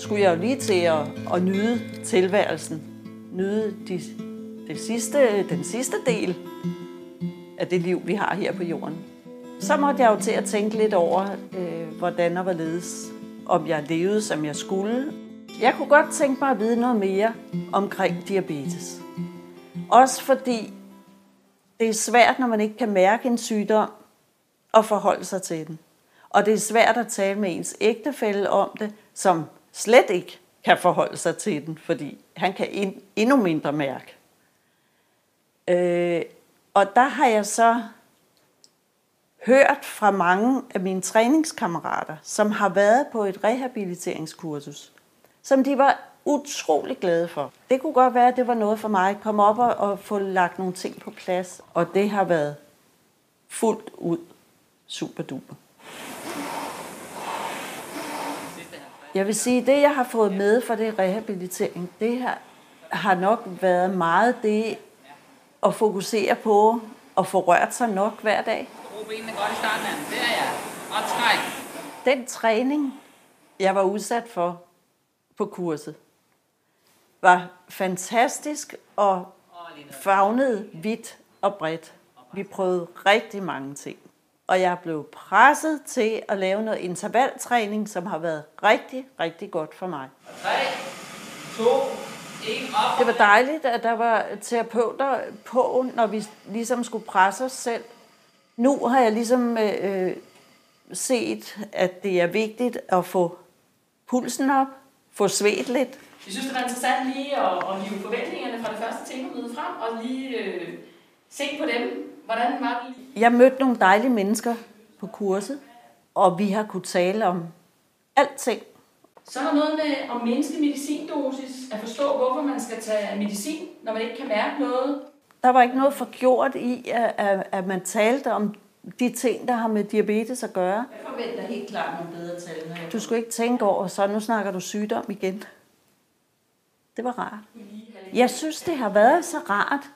skulle jeg jo lige til at, at nyde tilværelsen. Nyde de, det sidste, den sidste del af det liv, vi har her på jorden. Så måtte jeg jo til at tænke lidt over, øh, hvordan og hvorledes, om jeg levede, som jeg skulle. Jeg kunne godt tænke mig at vide noget mere omkring diabetes. Også fordi det er svært, når man ikke kan mærke en sygdom, at forholde sig til den. Og det er svært at tale med ens ægtefælle om det, som slet ikke kan forholde sig til den, fordi han kan endnu mindre mærke. Øh, og der har jeg så hørt fra mange af mine træningskammerater, som har været på et rehabiliteringskursus, som de var utrolig glade for. Det kunne godt være, at det var noget for mig at komme op og, og få lagt nogle ting på plads, og det har været fuldt ud super duper. Jeg vil sige, det, jeg har fået med for det rehabilitering, det her har nok været meget det at fokusere på at få rørt sig nok hver dag. Benene godt i starten. Det er jeg. Og træk. Den træning, jeg var udsat for på kurset, var fantastisk og fagnede vidt og bredt. Vi prøvede rigtig mange ting. Og jeg blev presset til at lave noget intervaltræning, som har været rigtig, rigtig godt for mig. 3, 2, 1, op. Det var dejligt, at der var terapeuter på, når vi ligesom skulle presse os selv. Nu har jeg ligesom øh, set, at det er vigtigt at få pulsen op, få svedt lidt. Jeg synes, det var interessant lige at, at hive forventningerne fra det første temamøde frem, og lige øh, se på dem. Hvordan var det? Jeg mødte nogle dejlige mennesker på kurset, og vi har kunnet tale om alting. Så er der noget med at mindske medicindosis, at forstå, hvorfor man skal tage medicin, når man ikke kan mærke noget. Der var ikke noget forgjort i, at, at, at man talte om de ting, der har med diabetes at gøre. Jeg forventer helt klart nogle bedre tal. Du skulle ikke tænke over, så nu snakker du sygdom igen. Det var rart. Jeg synes, det har været så rart,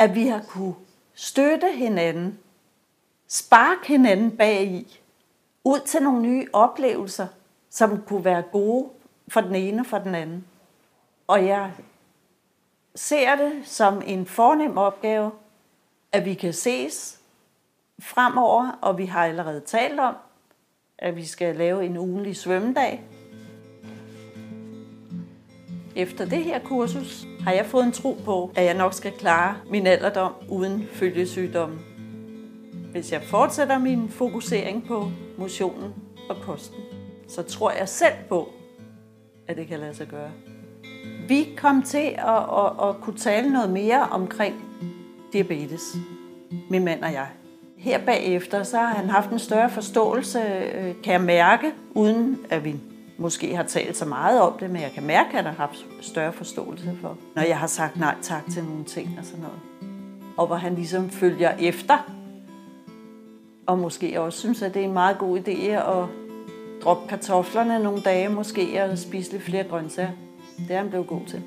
at vi har kunne støtte hinanden, sparke hinanden bag i, ud til nogle nye oplevelser, som kunne være gode for den ene og for den anden. Og jeg ser det som en fornem opgave, at vi kan ses fremover, og vi har allerede talt om, at vi skal lave en ugenlig svømmedag. Efter det her kursus har jeg fået en tro på, at jeg nok skal klare min alderdom uden følgesygdomme. Hvis jeg fortsætter min fokusering på motionen og kosten, så tror jeg selv på, at det kan lade sig gøre. Vi kom til at, at, at kunne tale noget mere omkring diabetes, min mand og jeg. Her bagefter, så har han haft en større forståelse, øh, kan jeg mærke, uden at vi måske har talt så meget om det, men jeg kan mærke, at han har haft større forståelse for, når jeg har sagt nej tak til nogle ting og sådan noget. Og hvor han ligesom følger efter, og måske også synes, at det er en meget god idé at droppe kartoflerne nogle dage, måske og spise lidt flere grøntsager. Det er han blevet god til.